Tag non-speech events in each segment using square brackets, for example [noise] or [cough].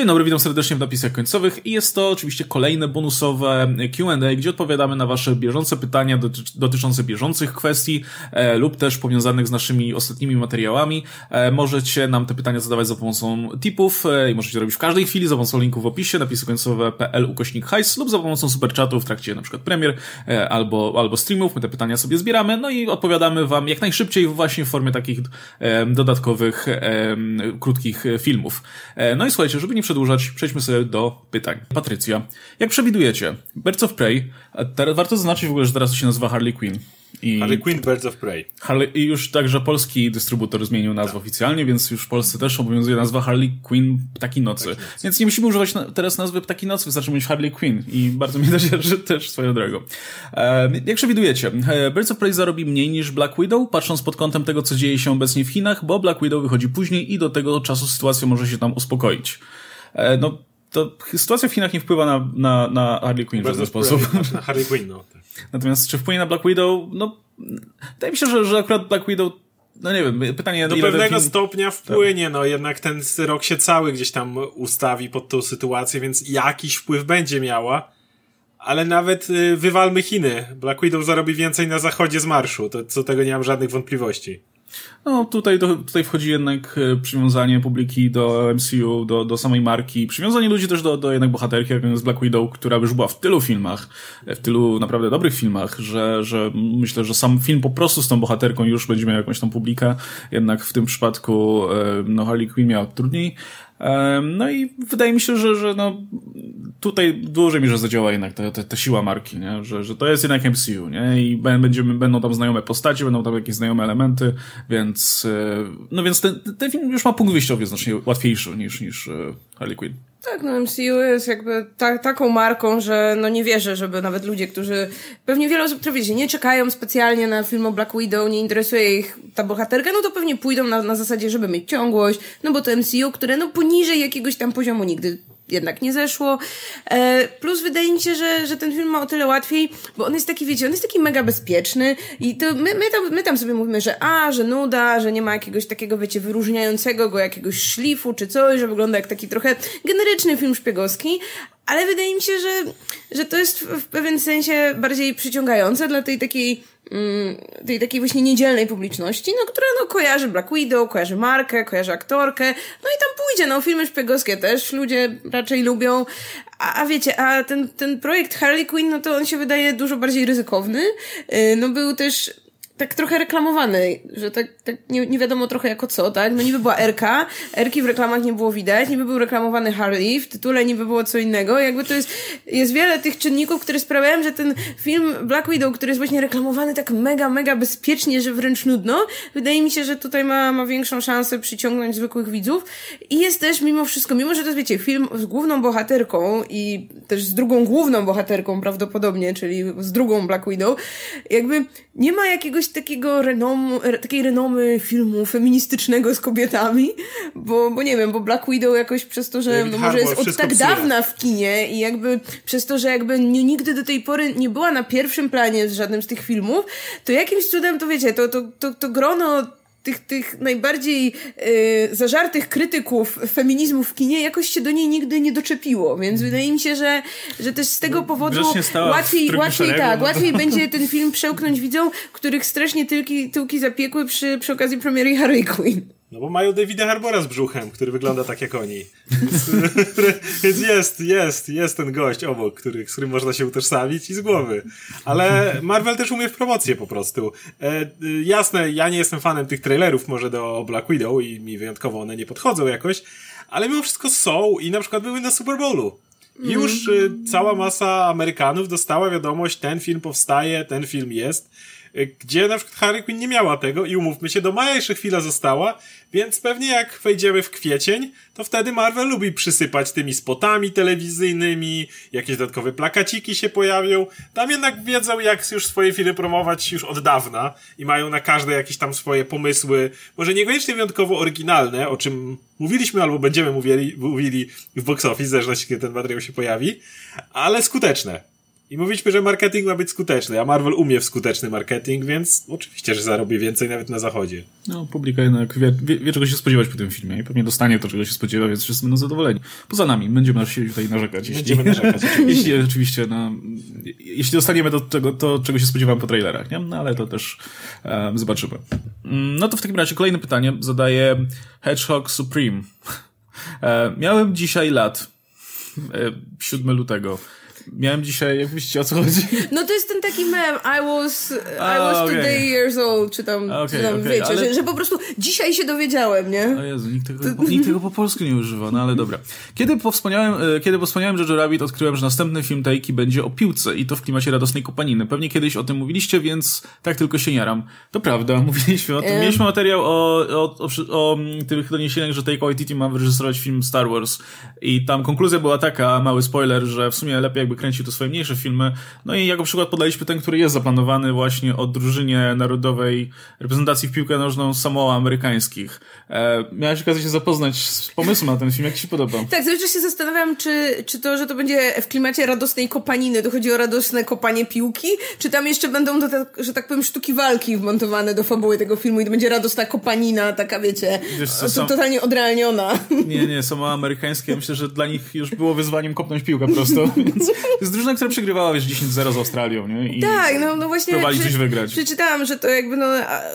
Dzień dobry, witam serdecznie w napisach końcowych i jest to oczywiście kolejne bonusowe Q&A, gdzie odpowiadamy na wasze bieżące pytania dotyczące bieżących kwestii e, lub też powiązanych z naszymi ostatnimi materiałami. E, możecie nam te pytania zadawać za pomocą tipów e, i możecie robić w każdej chwili za pomocą linku w opisie, napisy końcowe.pl ukośnik hajs lub za pomocą superchatu w trakcie na przykład premier e, albo, albo streamów. My te pytania sobie zbieramy, no i odpowiadamy wam jak najszybciej właśnie w formie takich e, dodatkowych, e, krótkich filmów. no i słuchajcie, żeby nie przedłużać, przejdźmy sobie do pytań. Patrycja, jak przewidujecie, Birds of Prey, warto zaznaczyć w ogóle, że teraz to się nazywa Harley Quinn. I Harley Quinn Birds of Prey. Harley, I już także polski dystrybutor zmienił nazwę tak. oficjalnie, więc już w Polsce też obowiązuje nazwa Harley Quinn Ptaki Nocy. Ptaki Nocy. Więc nie musimy używać na, teraz nazwy Ptaki Nocy, wystarczy mieć Harley Quinn i bardzo mi [laughs] że też swoją drogą. E, jak przewidujecie, e, Birds of Prey zarobi mniej niż Black Widow, patrząc pod kątem tego, co dzieje się obecnie w Chinach, bo Black Widow wychodzi później i do tego czasu sytuacja może się tam uspokoić. E, no, to sytuacja w Chinach nie wpływa na, na, na Harley Quinn w żaden sposób. Na Harley Quinn, no. Tak. Natomiast czy wpłynie na Black Widow? No, wydaje mi się, że, że akurat Black Widow no nie wiem, pytanie... Do pewnego film... stopnia wpłynie, tak. no jednak ten rok się cały gdzieś tam ustawi pod tą sytuację, więc jakiś wpływ będzie miała, ale nawet y, wywalmy Chiny. Black Widow zarobi więcej na zachodzie z marszu, to co tego nie mam żadnych wątpliwości. No tutaj, do, tutaj wchodzi jednak e, przywiązanie publiki do MCU, do, do samej marki, przywiązanie ludzi też do, do jednak bohaterki, jak jest Black Widow, która już była w tylu filmach, e, w tylu naprawdę dobrych filmach, że, że myślę, że sam film po prostu z tą bohaterką już będzie miał jakąś tą publikę, jednak w tym przypadku e, no Harley Quinn miała trudniej, no i wydaje mi się, że, że no, tutaj w dużej mierze zadziała jednak ta, ta, ta siła marki, nie? Że, że to jest jednak MCU, nie? I będziemy, będą tam znajome postacie, będą tam jakieś znajome elementy, więc e, no więc ten, ten film już ma punkt wyjściowy znacznie łatwiejszy niż, niż e, Harley Quinn. Tak, no MCU jest jakby ta, taką marką, że no nie wierzę, żeby nawet ludzie, którzy, pewnie wiele osób, które wiecie, nie czekają specjalnie na film o Black Widow, nie interesuje ich ta bohaterka, no to pewnie pójdą na, na zasadzie, żeby mieć ciągłość, no bo to MCU, które no poniżej jakiegoś tam poziomu nigdy jednak nie zeszło. E, plus wydaje mi się, że, że ten film ma o tyle łatwiej, bo on jest taki, wiecie, on jest taki mega bezpieczny i to my, my, tam, my tam sobie mówimy, że a, że nuda, że nie ma jakiegoś takiego, wiecie, wyróżniającego go jakiegoś szlifu czy coś, że wygląda jak taki trochę generyczny film szpiegowski, ale wydaje mi się, że, że to jest w pewien sensie bardziej przyciągające dla tej takiej tej takiej właśnie niedzielnej publiczności, no, która no, kojarzy Black Widow, kojarzy markę, kojarzy aktorkę, no i tam pójdzie, no filmy szpiegowskie też ludzie raczej lubią, a, a wiecie, a ten, ten projekt Harley Quinn, no to on się wydaje dużo bardziej ryzykowny, y, no był też tak trochę reklamowany, że tak, tak nie, nie wiadomo trochę jako co, tak? No niby była RK, Erki w reklamach nie było widać, niby był reklamowany Harley, w tytule niby było co innego, jakby to jest, jest wiele tych czynników, które sprawiają, że ten film Black Widow, który jest właśnie reklamowany tak mega, mega bezpiecznie, że wręcz nudno, wydaje mi się, że tutaj ma, ma większą szansę przyciągnąć zwykłych widzów. I jest też mimo wszystko, mimo że to jest, wiecie, film z główną bohaterką i też z drugą główną bohaterką prawdopodobnie, czyli z drugą Black Widow, jakby nie ma jakiegoś takiego renomu, takiej renomy filmu feministycznego z kobietami, bo, bo nie wiem, bo Black Widow jakoś przez to, że no może jest od tak psuje. dawna w kinie i jakby przez to, że jakby nie, nigdy do tej pory nie była na pierwszym planie z żadnym z tych filmów, to jakimś cudem, to wiecie, to, to, to, to grono tych, tych najbardziej y, zażartych krytyków feminizmu w kinie jakoś się do niej nigdy nie doczepiło, więc wydaje mi się, że, że też z tego powodu łatwiej, łatwiej, szeregu, tak, no łatwiej będzie ten film przełknąć widzom, których strasznie tyłki, tyłki zapiekły przy, przy okazji premiery Harry Quinn. No bo mają Davida Harbora z brzuchem, który wygląda tak jak oni. [laughs] Więc jest, jest, jest ten gość obok, który, z którym można się utożsamić i z głowy. Ale Marvel też umie w promocję po prostu. E, jasne, ja nie jestem fanem tych trailerów może do Black Widow i mi wyjątkowo one nie podchodzą jakoś, ale mimo wszystko są i na przykład były na Super Bowlu. Już mm. cała masa Amerykanów dostała wiadomość, ten film powstaje, ten film jest gdzie na przykład Harley Quinn nie miała tego i umówmy się, do maja jeszcze chwila została, więc pewnie jak wejdziemy w kwiecień, to wtedy Marvel lubi przysypać tymi spotami telewizyjnymi, jakieś dodatkowe plakaciki się pojawią. Tam jednak wiedzą, jak już swoje filmy promować już od dawna i mają na każde jakieś tam swoje pomysły, może niekoniecznie wyjątkowo oryginalne, o czym mówiliśmy albo będziemy mówili, mówili w box office, w zależności kiedy ten materiał się pojawi, ale skuteczne. I mówiliśmy, że marketing ma być skuteczny, a Marvel umie w skuteczny marketing, więc oczywiście, że zarobi więcej nawet na zachodzie. No, publika jednak wie, wie, wie czego się spodziewać po tym filmie i pewnie dostanie to, czego się spodziewa, więc wszyscy będą zadowoleni. Poza nami, będziemy się tutaj narzekać. Będziemy jeśli, narzekać, [laughs] jeśli oczywiście, no, jeśli dostaniemy do tego, to, czego się spodziewam po trailerach, nie? No, ale to też e, zobaczymy. Mm, no to w takim razie kolejne pytanie zadaje Hedgehog Supreme. [laughs] E, miałem dzisiaj lat. E, 7 lutego. Miałem dzisiaj, jak myślicie, o co chodzi? No to jest ten taki mem, I was, I was A, today years old, czy tam, Okej, czy tam okej, wiecie, ale- że, że po prostu dzisiaj się dowiedziałem, nie? O Jezu, nikt tego, nikt tego po polsku nie używa, no ale dobra. Kiedy po wspaniałym, e, kiedy po wspaniałym Jojo Rabbit odkryłem, że następny film Taiki będzie o piłce i to w klimacie radosnej kopaniny. Pewnie kiedyś o tym mówiliście, więc tak tylko się jaram. To prawda, [laughs] mówiliśmy o tym. Mieliśmy materiał o, o, o, o tych doniesieniach, że Taika Waititi ma wyreżyserować film Star Wars i tam konkluzja była taka, mały spoiler, że w sumie lepiej jakby kręcił to swoje mniejsze filmy. No i jako przykład podaliśmy ten, który jest zaplanowany właśnie o drużynie narodowej reprezentacji w piłkę nożną Samoa amerykańskich. E, miałeś okazję się zapoznać z pomysłem na ten film, jak ci się podoba? Tak, cały czas się zastanawiam, czy, czy to, że to będzie w klimacie radosnej kopaniny, to chodzi o radosne kopanie piłki, czy tam jeszcze będą, te, że tak powiem, sztuki walki wmontowane do fabuły tego filmu i to będzie radosna kopanina, taka wiecie, Wiesz co, to, sam- totalnie odrealniona. Nie, nie, Samoa amerykańskie, myślę, że dla nich już było wyzwaniem kopnąć piłkę prosto, [laughs] więc [laughs] to jest drużyna, która przegrywała, wiesz, 10-0 z Australią, nie? I Tak, no, no właśnie. Próbowali coś wygrać. Przeczytałam, że to jakby no,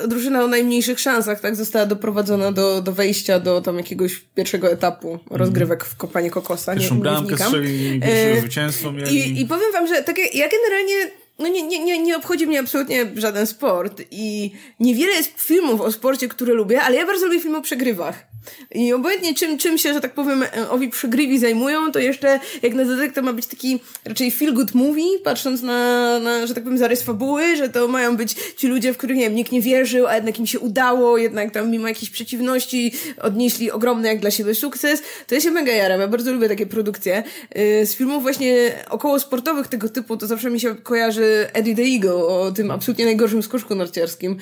drużyna o najmniejszych szansach, tak, została doprowadzona do, do wejścia do tam jakiegoś pierwszego etapu rozgrywek w kopanie kokosa. Pierwszą nie bramkę pierwsze E, zwycięstwo mieli. I, I powiem wam, że takie, ja generalnie no nie, nie, nie, nie obchodzi mnie absolutnie żaden sport i niewiele jest filmów o sporcie, które lubię, ale ja bardzo lubię filmy o przegrywach. I obojętnie czym, czym się, że tak powiem, e, owi przegrywi zajmują, to jeszcze jak na dodatek to ma być taki raczej feel good movie, patrząc na, na, że tak powiem, zarys fabuły, że to mają być ci ludzie, w których, nie wiem, nikt nie wierzył, a jednak im się udało, jednak tam mimo jakichś przeciwności odnieśli ogromny jak dla siebie sukces, to ja się mega jaram, ja bardzo lubię takie produkcje. Y, Z filmów właśnie około sportowych tego typu, to zawsze mi się kojarzy Eddie the Eagle o tym absolutnie najgorszym skoczku narciarskim.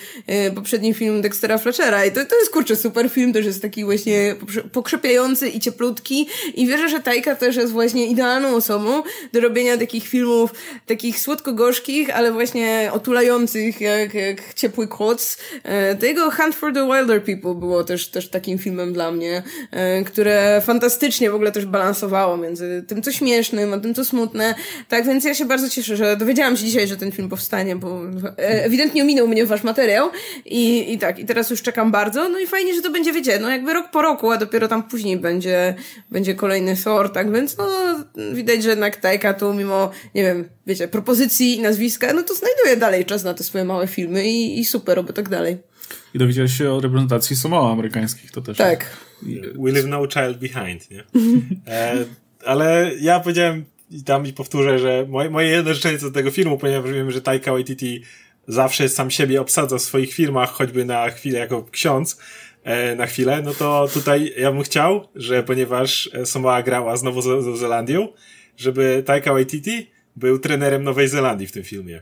Y, Poprzedni film Dextera Fletchera i to, to jest kurczę super film, też jest taki właśnie pokrze- pokrzepiający i cieplutki i wierzę, że Tajka też jest właśnie idealną osobą do robienia takich filmów, takich słodko-gorzkich, ale właśnie otulających jak, jak ciepły koc. E, To jego Hunt for the Wilder People było też, też takim filmem dla mnie, e, które fantastycznie w ogóle też balansowało między tym, co śmiesznym, a tym, co smutne. Tak więc ja się bardzo cieszę, że dowiedziałam się dzisiaj, że ten film powstanie, bo e, ewidentnie ominął mnie wasz materiał i, i tak, i teraz już czekam bardzo. No i fajnie, że to będzie, wiecie, no jakby rok po roku, a dopiero tam później będzie, będzie kolejny Thor, tak więc no widać, że jednak Taika tu mimo, nie wiem, wiecie, propozycji i nazwiska, no to znajduje dalej czas na te swoje małe filmy i, i super, oby tak dalej. I dowiedziałeś się o reprezentacji Samoa amerykańskich, to też. Tak. We leave no child behind, nie? [laughs] E, ale ja powiedziałem i tam i powtórzę, że moje, moje jedno życzenie co do tego filmu, ponieważ wiemy, że Taika Waititi zawsze sam siebie obsadza w swoich filmach, choćby na chwilę jako ksiądz, na chwilę, no to tutaj ja bym chciał, że ponieważ e, Samoa grała z Nową Zelandią, żeby Taika Waititi był trenerem Nowej Zelandii w tym filmie.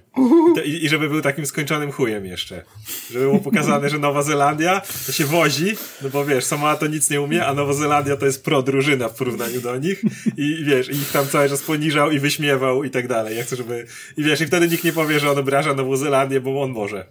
I, i, żeby był takim skończonym chujem jeszcze. Żeby było pokazane, że Nowa Zelandia to się wozi, no bo wiesz, Samoa to nic nie umie, a Nowa Zelandia to jest pro drużyna w porównaniu do nich i wiesz, i ich tam cały czas poniżał i wyśmiewał i tak dalej. Ja chcę, żeby... I wiesz, i wtedy nikt nie powie, że on obraża Nową Zelandię, bo on może.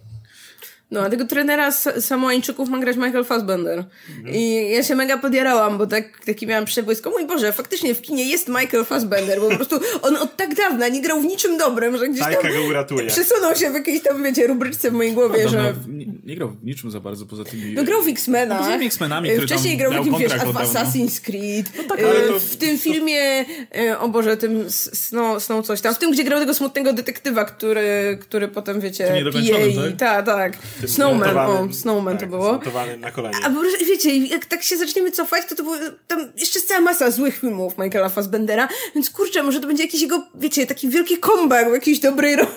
No, a tego trenera Samoańczyków ma grać Michael Fassbender. I ja się mega podjarałam, bo tak, taki miałam przebłysk. O mój Boże, faktycznie w kinie jest Michael Fassbender, bo po prostu on od tak dawna nie grał w niczym dobrym, że gdzieś Tajka tam go uratuje. przesunął się w jakiejś tam, wiecie, rubryczce w mojej głowie, Dawno że... nie, grał w niczym za bardzo poza tymi... No grał w X-Menach. Poza tymi X-Menami, E, który Wcześniej grał w wiesz, od dawna. Assassin's Creed. tak, E, to- w tym filmie, e, o Boże, tym s- Snow, Snow coś tam. W tym, gdzie grał tego smutnego detektywa, który, który potem, wiecie, pije i... tak? Tak, tak. Snowman, o, Snowman to tak, było. zmontowanym na kolanie. A bo wiecie, jak tak się zaczniemy cofać, to to było tam jeszcze jest cała masa złych filmów Michaela Fassbendera, więc kurczę, może to będzie jakiś jego, wiecie, taki wielki comeback w jakiejś dobrej roli.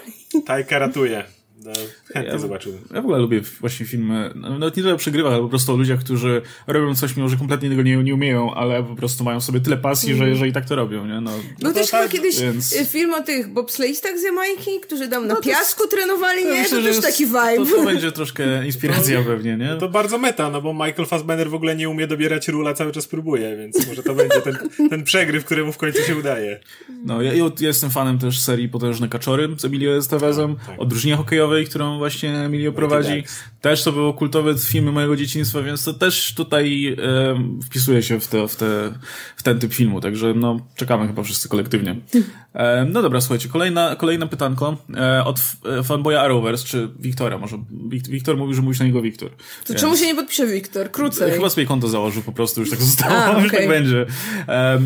Tajka ratuje. No, chętnie Ja- zobaczył. Ja w ogóle lubię właśnie filmy, no, nawet nie tyle o przegrywach, ale po prostu o ludziach, którzy robią coś, mimo że kompletnie tego nie, nie umieją, ale po prostu mają sobie tyle pasji, że, że i tak to robią, nie? No, Był to też tak, chyba kiedyś więc- y, film o tych bobsleistach z Jamajki, którzy tam na to piasku trenowali, nie? myślę, to też jest- taki vibe. To, to będzie troszkę inspiracja pewnie, nie? To bardzo meta, no bo Michael Fassbender w ogóle nie umie dobierać rula, cały czas próbuje, więc może to będzie ten, ten przegryw, któremu w końcu się udaje. No, ja, ja jestem fanem też serii Potężne Kaczory z Emilio Estevezem, Tak, tak. o drużynie hokejowej, którą właśnie Emilio prowadzi. Też to było kultowe filmy mojego dzieciństwa, więc to też tutaj e, wpisuje się w, te, w, te, w ten typ filmu, także no, czekamy chyba wszyscy kolektywnie. E, no dobra, słuchajcie, kolejna, kolejne pytanko e, od e, fanboya Arrowverse, czy Wiktora może. Wik- Wiktor mówił, że mówisz na niego Wiktor. To czemu się nie podpisze Wiktor? Krócej. Chyba sobie konto założył, po prostu już tak zostało, A, [laughs] już okej. tak będzie.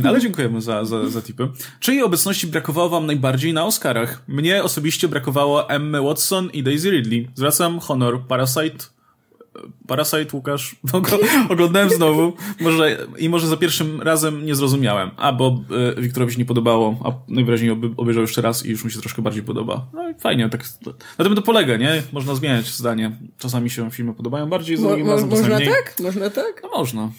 Ale dziękujemy za, za, za tipy. Czyjej obecności brakowało wam najbardziej na Oscarach? Mnie osobiście brakowało Emmy Watson i Daisy Ridley. Zwracam honor. Parasite Parasite, Łukasz, [laughs] no go, oglądałem znowu może, i może za pierwszym razem nie zrozumiałem, a bo e, Wiktorowi się nie podobało, a najwyraźniej oby, obejrzał jeszcze raz i już mu się troszkę bardziej podoba. No i fajnie, tak na tym to polega, nie? Można zmieniać zdanie. Czasami się filmy podobają bardziej, za Mo, drugim mo, razem czasami można mniej. tak? Można tak? No można.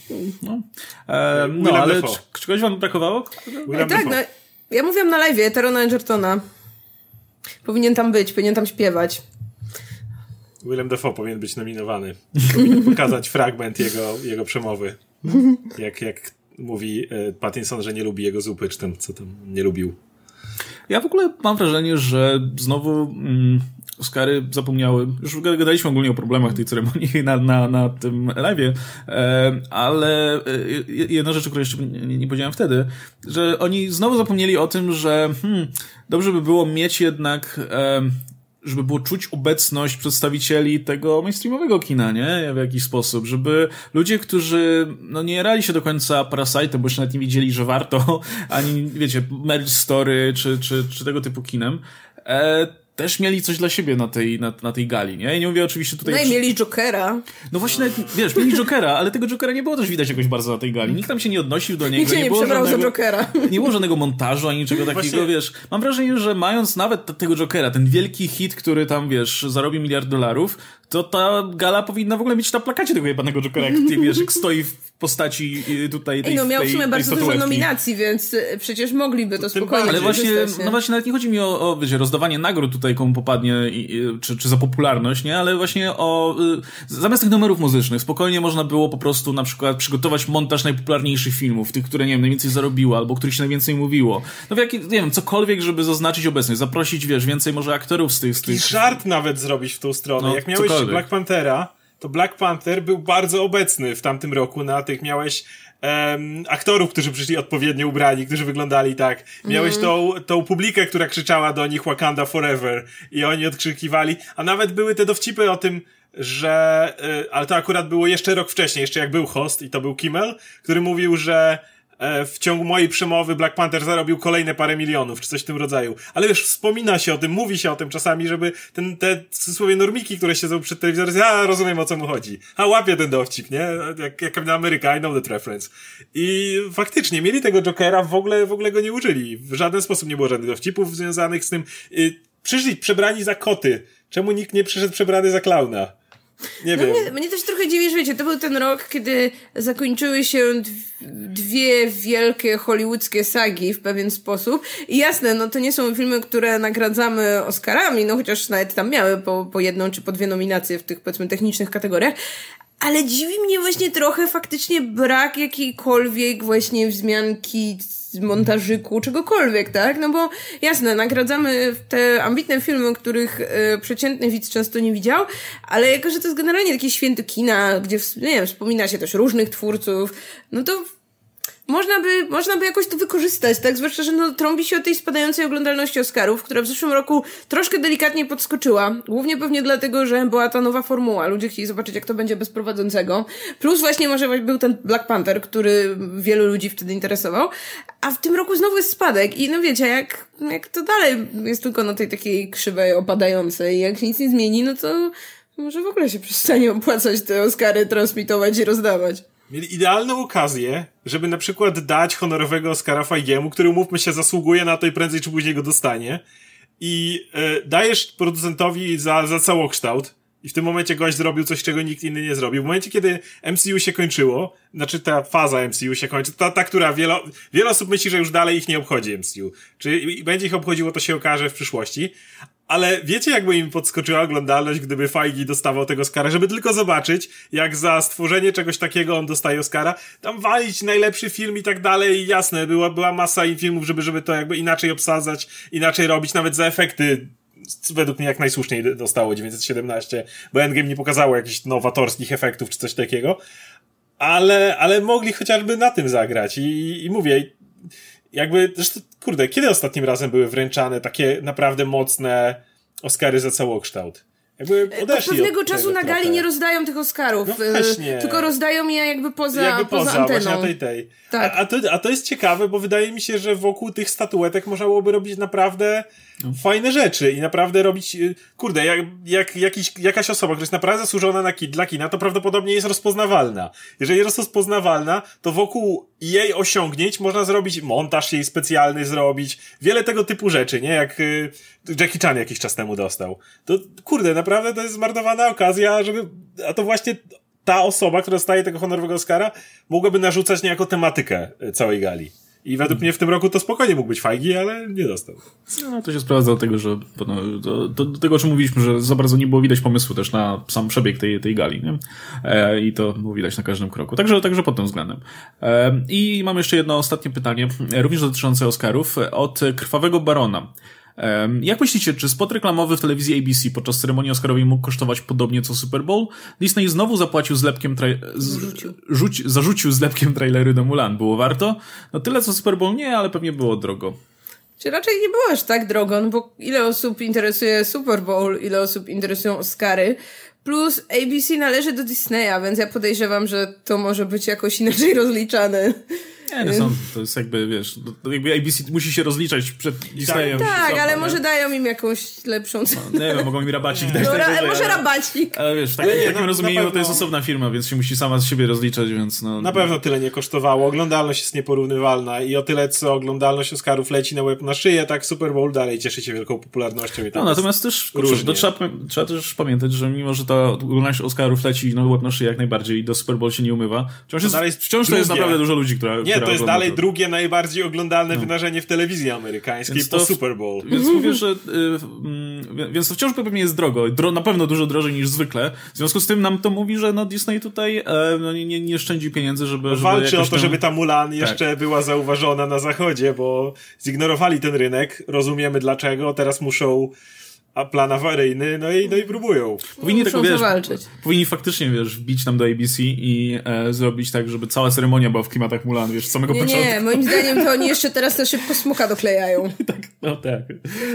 No, e, no ale czy, czegoś wam brakowało? William tak, no, ja mówiłam na live, Terona Edgertona. Powinien tam być, powinien tam śpiewać. Willem Dafoe powinien być nominowany. Pokazać [laughs] fragment jego, jego przemowy. [laughs] Jak, jak mówi e, Pattinson, że nie lubi jego zupy, czy tam, co tam nie lubił. Ja w ogóle mam wrażenie, że znowu mm, Oscary zapomniały. Już gadaliśmy ogólnie o problemach tej ceremonii [laughs] na, na, na tym live'ie, e, ale e, jedna rzecz, której jeszcze nie, nie powiedziałem wtedy, że oni znowu zapomnieli o tym, że hmm, dobrze by było mieć jednak e, żeby było czuć obecność przedstawicieli tego mainstreamowego kina, nie? W jakiś sposób, żeby ludzie, którzy no nie jarali się do końca Parasite, bo jeszcze nawet nie wiedzieli, że warto, [laughs] ani wiecie, Marriage Story, czy, czy, czy tego typu kinem, e, też mieli coś dla siebie na tej, na, na tej gali, nie? I nie mówię oczywiście tutaj... No i mieli Jokera. no właśnie, nawet, wiesz, mieli Jokera, ale tego Jokera nie było też widać jakoś bardzo na tej gali. Nikt tam się nie odnosił do niego. Nikt się nie było przebrał za żadnego- Jokera. [laughs] nie było żadnego montażu ani niczego takiego, Właśnie- wiesz. Mam wrażenie, że mając nawet tego Jokera, ten wielki hit, który tam, wiesz, zarobi miliard dolarów, to ta gala powinna w ogóle mieć na plakacie tego jebanego Jokera, jak, ty, wiesz, jak stoi w postaci y, tutaj tej Ej, no miał w sumie bardzo dużo nominacji, więc y, przecież mogliby to spokojnie bardziej. Ale właśnie, no właśnie nawet nie chodzi mi o, o wiecie, rozdawanie nagród tutaj komu popadnie, i, i, czy, czy za popularność, nie? Ale właśnie o, y, zamiast tych numerów muzycznych, spokojnie można było po prostu na przykład przygotować montaż najpopularniejszych filmów, tych, które, nie wiem, najwięcej zarobiły, albo o których się najwięcej mówiło. No w jaki, nie wiem, cokolwiek, żeby zaznaczyć obecność, zaprosić, wiesz, więcej może aktorów z tych, z I tych... żart nawet zrobić w tą stronę. No, Jak miałeś cokolwiek. Black Panthera, to Black Panther był bardzo obecny w tamtym roku na tych. Miałeś em, aktorów, którzy przyszli odpowiednio ubrani, którzy wyglądali tak. Miałeś tą, tą publikę, która krzyczała do nich Wakanda Forever i oni odkrzykiwali, a nawet były te dowcipy o tym, że, y, ale to akurat było jeszcze rok wcześniej, jeszcze jak był host i to był Kimmel, który mówił, że w ciągu mojej przemowy Black Panther zarobił kolejne parę milionów, czy coś w tym rodzaju. Ale wiesz, wspomina się o tym, mówi się o tym czasami, żeby ten, te w cudzysłowie normiki, które siedzą przed telewizorem, ja rozumiem o co mu chodzi. A łapie ten dowcip, nie? Jak, jak Captain America, I know that reference. I faktycznie, mieli tego Jokera, w ogóle, w ogóle go nie użyli. W żaden sposób nie było żadnych dowcipów związanych z tym. Y, przyszli przebrani za koty. Czemu nikt nie przyszedł przebrany za klauna? Nie No wiem. mnie, mnie też trochę dziwi, że wiecie, to był ten rok, kiedy zakończyły się dwie wielkie hollywoodzkie sagi w pewien sposób. I jasne, no to nie są filmy, które nagradzamy Oscarami, no chociaż nawet tam miały po, po jedną czy po dwie nominacje w tych, powiedzmy, technicznych kategoriach. Ale dziwi mnie właśnie trochę faktycznie brak jakiejkolwiek właśnie wzmianki montażyku, czegokolwiek, tak? No bo jasne, nagradzamy te ambitne filmy, których e, przeciętny widz często nie widział, ale jako, że to jest generalnie taki święty kina, gdzie, nie wiem, wspomina się też różnych twórców, no to można by, można by jakoś to wykorzystać, tak? Zwłaszcza, że no, trąbi się o tej spadającej oglądalności Oscarów, która w zeszłym roku troszkę delikatnie podskoczyła. Głównie pewnie dlatego, że była ta nowa formuła. Ludzie chcieli zobaczyć, jak to będzie bez prowadzącego. Plus właśnie może był ten Black Panther, który wielu ludzi wtedy interesował. A w tym roku znowu jest spadek. I no wiecie, jak, jak to dalej jest tylko na tej takiej krzywej opadającej, jak się nic nie zmieni, no to może w ogóle się przestanie opłacać te Oscary transmitować i rozdawać. Mieli idealną okazję, żeby na przykład dać honorowego Oscara Fajgiemu, który, umówmy się, zasługuje na to i prędzej czy później go dostanie. i e, dajesz producentowi za, za całokształt i w tym momencie gość zrobił coś, czego nikt inny nie zrobił. W momencie, kiedy MCU się kończyło, znaczy ta faza MCU się kończy, ta, ta która wiele, wiele osób myśli, że już dalej ich nie obchodzi MCU. Czy będzie ich obchodziło, to się okaże w przyszłości. Ale wiecie, jakby im podskoczyła oglądalność, gdyby Feige dostawał tego Oscara, żeby tylko zobaczyć, jak za stworzenie czegoś takiego on dostaje Oscara, tam walić najlepszy film i tak dalej, jasne, była, była masa filmów, żeby, żeby to jakby inaczej obsadzać, inaczej robić, nawet za efekty według mnie jak najsłuszniej dostało 917, bo Endgame nie pokazało jakichś nowatorskich efektów czy coś takiego, ale, ale mogli chociażby na tym zagrać i, i mówię, jakby, zresztą, kurde, kiedy ostatnim razem były wręczane takie naprawdę mocne Oscary za całokształt? Jakby od pewnego czasu na gali trochę. nie rozdają tych Oscarów, no właśnie. tylko rozdają je jakby poza, jakby poza, poza anteną. Właśnie tej, tej. Tak. A, a, to, a to jest ciekawe, bo wydaje mi się, że wokół tych statuetek można byłoby robić naprawdę no. fajne rzeczy i naprawdę robić, y, kurde, jak, jak jakiś, jakaś osoba, która jest naprawdę zasłużona na kit, dla kina, to prawdopodobnie jest rozpoznawalna. Jeżeli jest rozpoznawalna, to wokół jej osiągnięć można zrobić montaż jej specjalny zrobić, wiele tego typu rzeczy, nie? Jak y, Jackie Chan jakiś czas temu dostał. To, kurde, naprawdę to jest zmarnowana okazja, żeby, a to właśnie ta osoba, która dostaje tego honorowego Oscara, mogłaby narzucać niejako tematykę y, całej gali. I według mnie w tym roku to spokojnie mógł być fajgi, ale nie dostał. No, to się sprawdza do tego, że do, do, do, tego, o czym mówiliśmy, że za bardzo nie było widać pomysłu też na sam przebieg tej, tej gali, nie? E, I to było widać na każdym kroku. Także, także pod tym względem. E, I mam jeszcze jedno ostatnie pytanie, również dotyczące Oscarów, od Krwawego Barona. Jak myślicie, czy spot reklamowy w telewizji ABC podczas ceremonii Oscarowej mógł kosztować podobnie co Super Bowl? Disney znowu zapłacił zlepkiem tra- z- rzuć, zarzucił zlepkiem trailery do Mulan. Było warto? No tyle co Super Bowl nie, ale pewnie było drogo. Czy raczej nie było aż tak drogo, no bo ile osób interesuje Super Bowl, ile osób interesują Oscary, plus ABC należy do Disneya, więc ja podejrzewam, że to może być jakoś inaczej [laughs] rozliczane. Nie, no są, to jest jakby, wiesz, jakby ABC musi się rozliczać przed Disneyem. Tak, ale nie? może dają im jakąś lepszą cenę. No, nie wiem, mogą im rabacik [laughs] dać. No, tak, ra- może rabacik. Ale wiesz, w takim, nie, takim rozumieniu pewno... to jest osobna firma, więc się musi sama z siebie rozliczać, więc no... Na pewno tyle nie kosztowało. Oglądalność jest nieporównywalna i o tyle, co oglądalność Oscarów leci na łeb na szyję, tak Super Bowl dalej cieszy się wielką popularnością i tak No, natomiast też, kurczę, to trzeba, trzeba też pamiętać, że mimo, że ta oglądalność Oscarów leci na łeb na szyję jak najbardziej i do Super Bowl się nie umywa, wciąż, jest, wciąż to jest naprawdę dużo ludzi, która Nie, to jest dalej drugi drugie najbardziej oglądalne no. wydarzenie w telewizji amerykańskiej więc po Super Bowl. Więc mówię, że y, więc to wciąż pewnie jest drogo. Dro, na pewno dużo drożej niż zwykle. W związku z tym nam to mówi, że no Disney tutaj e, no, nie, nie szczędzi pieniędzy, żeby... żeby Walczy o to, tam... żeby ta Mulan tak. jeszcze była zauważona na zachodzie, bo zignorowali ten rynek. Rozumiemy dlaczego. Teraz muszą a plan awaryjny, no i, no i próbują. Powinni tego, wiesz, walczyć. powinni faktycznie, wiesz, wbić tam do ABC i e, zrobić tak, żeby cała ceremonia była w klimatach Mulan, wiesz, z samego nie, początku. Nie, moim [laughs] zdaniem to oni jeszcze teraz na szybko smuka doklejają. [laughs] tak, no tak.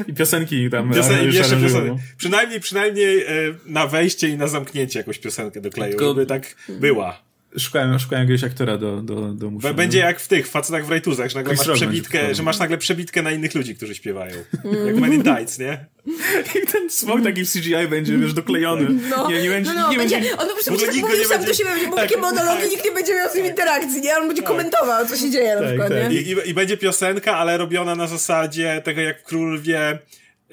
I piosenki tam. Piosen jeszcze piosenki. Przynajmniej, przynajmniej e, na wejście i na zamknięcie jakąś piosenkę dokleją, Tylko... żeby tak była. Szukałem, szukałem jakiegoś aktora do, do, do muszenia. Będzie jak w tych facetach w rajtuzach, że nagle masz przebitkę, że masz nagle przebitkę na innych ludzi, którzy śpiewają. [laughs] jak Men in Tights, nie? [laughs] I ten smok taki w CGI będzie, wiesz, doklejony. [laughs] No, nie, nie będzie, no, no, nie będzie, będzie, on po prostu tak mówi sam do siebie, będzie mówił takie monologi, tak. nikt nie będzie miał z nim interakcji, nie? On będzie tak. komentował, co się dzieje tak, na przykład, tak. nie? I, I, I będzie piosenka, ale robiona na zasadzie tego, jak król wie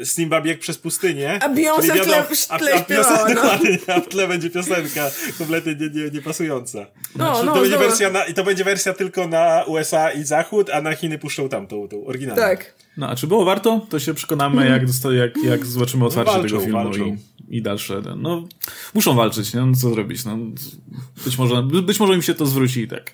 Simba bieg przez pustynię. A Beyoncé w tle, a, a, piosen, no. a w tle będzie piosenka kompletnie nie, nie, nie pasująca. No, znaczy, no, to będzie no. wersja na, I to będzie wersja tylko na USA i Zachód, a na Chiny puszczą tamtą, tą oryginalną. Tak. No, a czy było warto? To się przekonamy, jak, jak, jak zobaczymy otwarcie walczą, tego filmu i, i dalsze. No, muszą walczyć, nie? No, co zrobić? No, być, może, być może im się to zwróci i tak.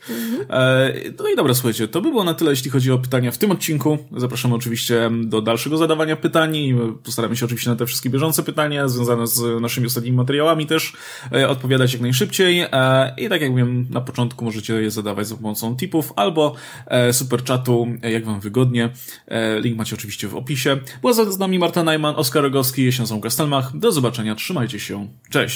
E, no i dobra, słuchajcie, to by było na tyle, jeśli chodzi o pytania w tym odcinku. Zapraszamy oczywiście do dalszego zadawania pytań i postaramy się oczywiście na te wszystkie bieżące pytania związane z naszymi ostatnimi materiałami też e, odpowiadać jak najszybciej. E, I tak jak mówiłem na początku, możecie je zadawać za pomocą tipów albo e, super czatu, jak wam wygodnie. E, link macie oczywiście w opisie. Była z nami Marta Najman, Oskar Rogowski, Jesień Kastelmach. Do zobaczenia, trzymajcie się, cześć!